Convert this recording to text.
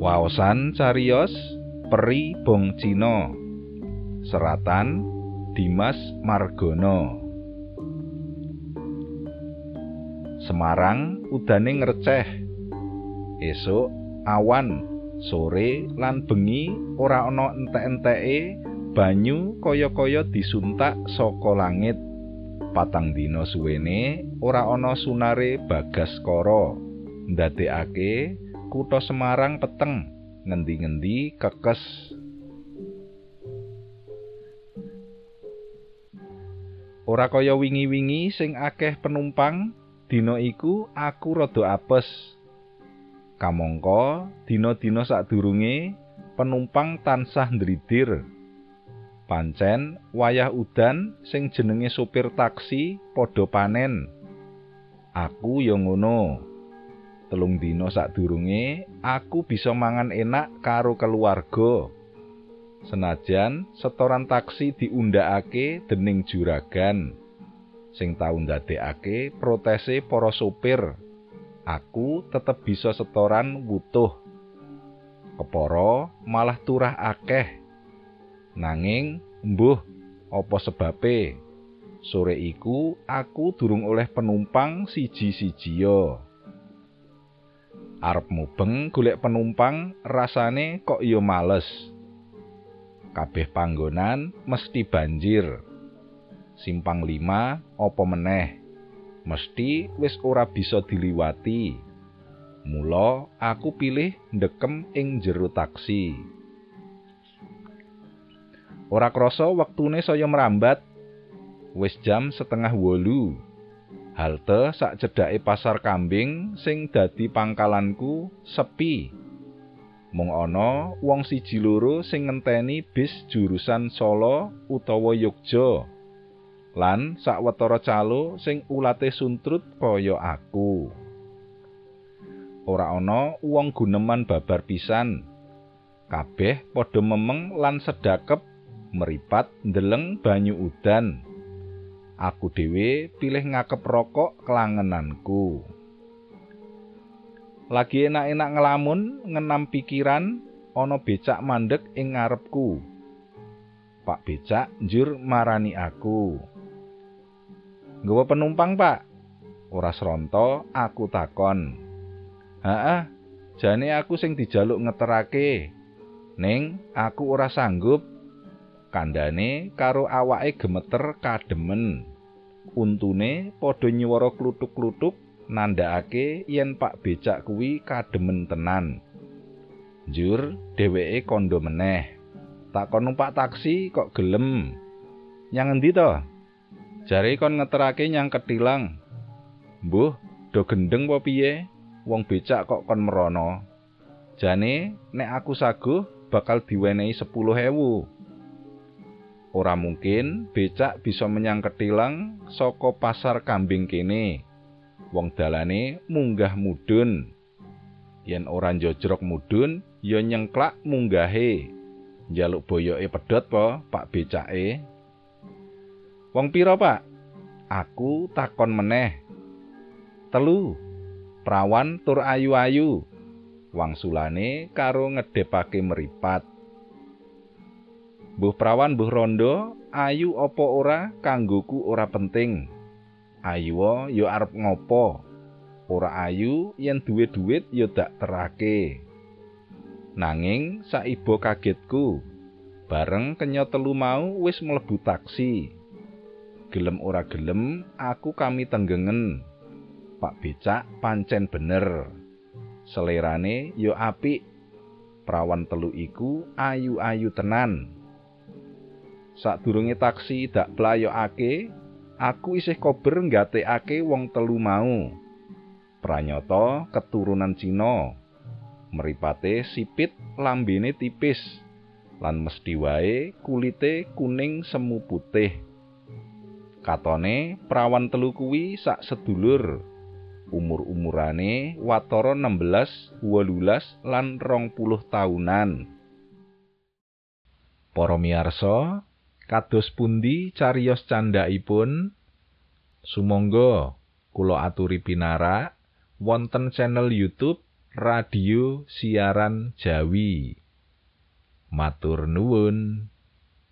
Waosan cariyos Peri Bong Cina Seratan Dimas Margono. Semarang udane ngreceh. Esuk awan sore lan bengi ora ana entek-enteke banyu kaya-kaya disuntak saka langit. Patang dina suwene ora ana sunare bagaskara ndadekake kutha Semarang peteng. Ngendi-ngendi kekes ora kaya wingi-wingi sing akeh penumpang dina iku aku rada apes. Kamangka dina-dina sadurunge penumpang tansah ndridir. Pancen wayah udan sing jenenge sopir taksi padha panen. Aku ya ngono telung dina sadurunge aku bisa mangan enak karo keluarga Senajan setoran taksi diundhakake dening juragan sing tau ndadekake protese para sopir, aku tetep bisa setoran wutuh. Kepara malah turah akeh. Nanging mbuh apa sebabe? Sore iku aku durung oleh penumpang siji-sijiya. Arep mubeng golek penumpang rasane kok ya males. kabeh panggonan mesti banjir. Simpang 5 apa meneh? Mesti wis ora bisa diliwati. Mula aku pilih ndekem ing jero taksi. Ora krasa wektune saya merambat. Wis jam setengah wolu. Halte sak cedake pasar kambing sing dadi pangkalanku sepi. mung ana wong siji loro sing ngenteni bis jurusan Solo utawa Yogja. Lan sawetara calo sing ulate suntrut kaya aku. Ora ana wong guneman babar pisan. Kabeh padha memeng lan sedakep meripat ndeleng banyu udan aku dhewe pilih ngakep rokok kelangenanku lagi enak-enak ngelamun ngenam pikiran ana becak mandek ing ngarepku. Pak becak njur marani aku. Nggawa penumpang Pak? Ora sronto aku takon. Heeh jane aku sing dijaluk ngeterake. Ning aku ora sanggup. Kandhane karo awake gemeter kademen untune padha nyuwara klutuk-klutuk nandhakake yen Pak Becak kuwi kademen tenan. Njur dheweke kondo meneh. Takon numpak taksi kok gelem. Nyang endi to? Jare kon ngeterake nyang ketilang. Mbuh, do gendeng apa piye? Wong becak kok kon merono. Jane nek aku saguh bakal diwenehi 10.000. Ora mungkin becak bisa menyang ketilang saka pasar kambing kene. wong dalane munggah mudun. Yen ora njojrok mudun ya nyengklak munggahe. Njaluk boyoke pedhot po Pak becake? Wong pira Pak? Aku takon meneh. Telu prawan tur ayu-ayu. Wangsulane karo ngedepake meripat Mbuh prawan mbuh rondo ayu apa ora kanggoku ora penting Ayuwa ya arep ngopo? Ora ayu yen duwe dhuwit ya dak terake. Nanging saibo kagetku. Bareng kenya telu mau wis mlebu taksi. Gelem ora gelem aku kami tenggengen. Pak Becak pancen bener. Selerane ya apik. Prawan telu iku ayu-ayu tenan. Sadurunge taksi dak playokake, aku isih kober nggatekake wong telu mau. Pranyata keturunan Cina. Meripate sipit, lambene tipis, lan mesti wae kulite kuning semu putih. Katone prawan telu kuwi sak sedulur. Umur-umurane watara 16, 18 lan 20 taunan. Para miyarsa, kados pundi cariyos candhaipun sumangga kula aturi pinara wonten channel YouTube radio siaran Jawi. Matur nuwun.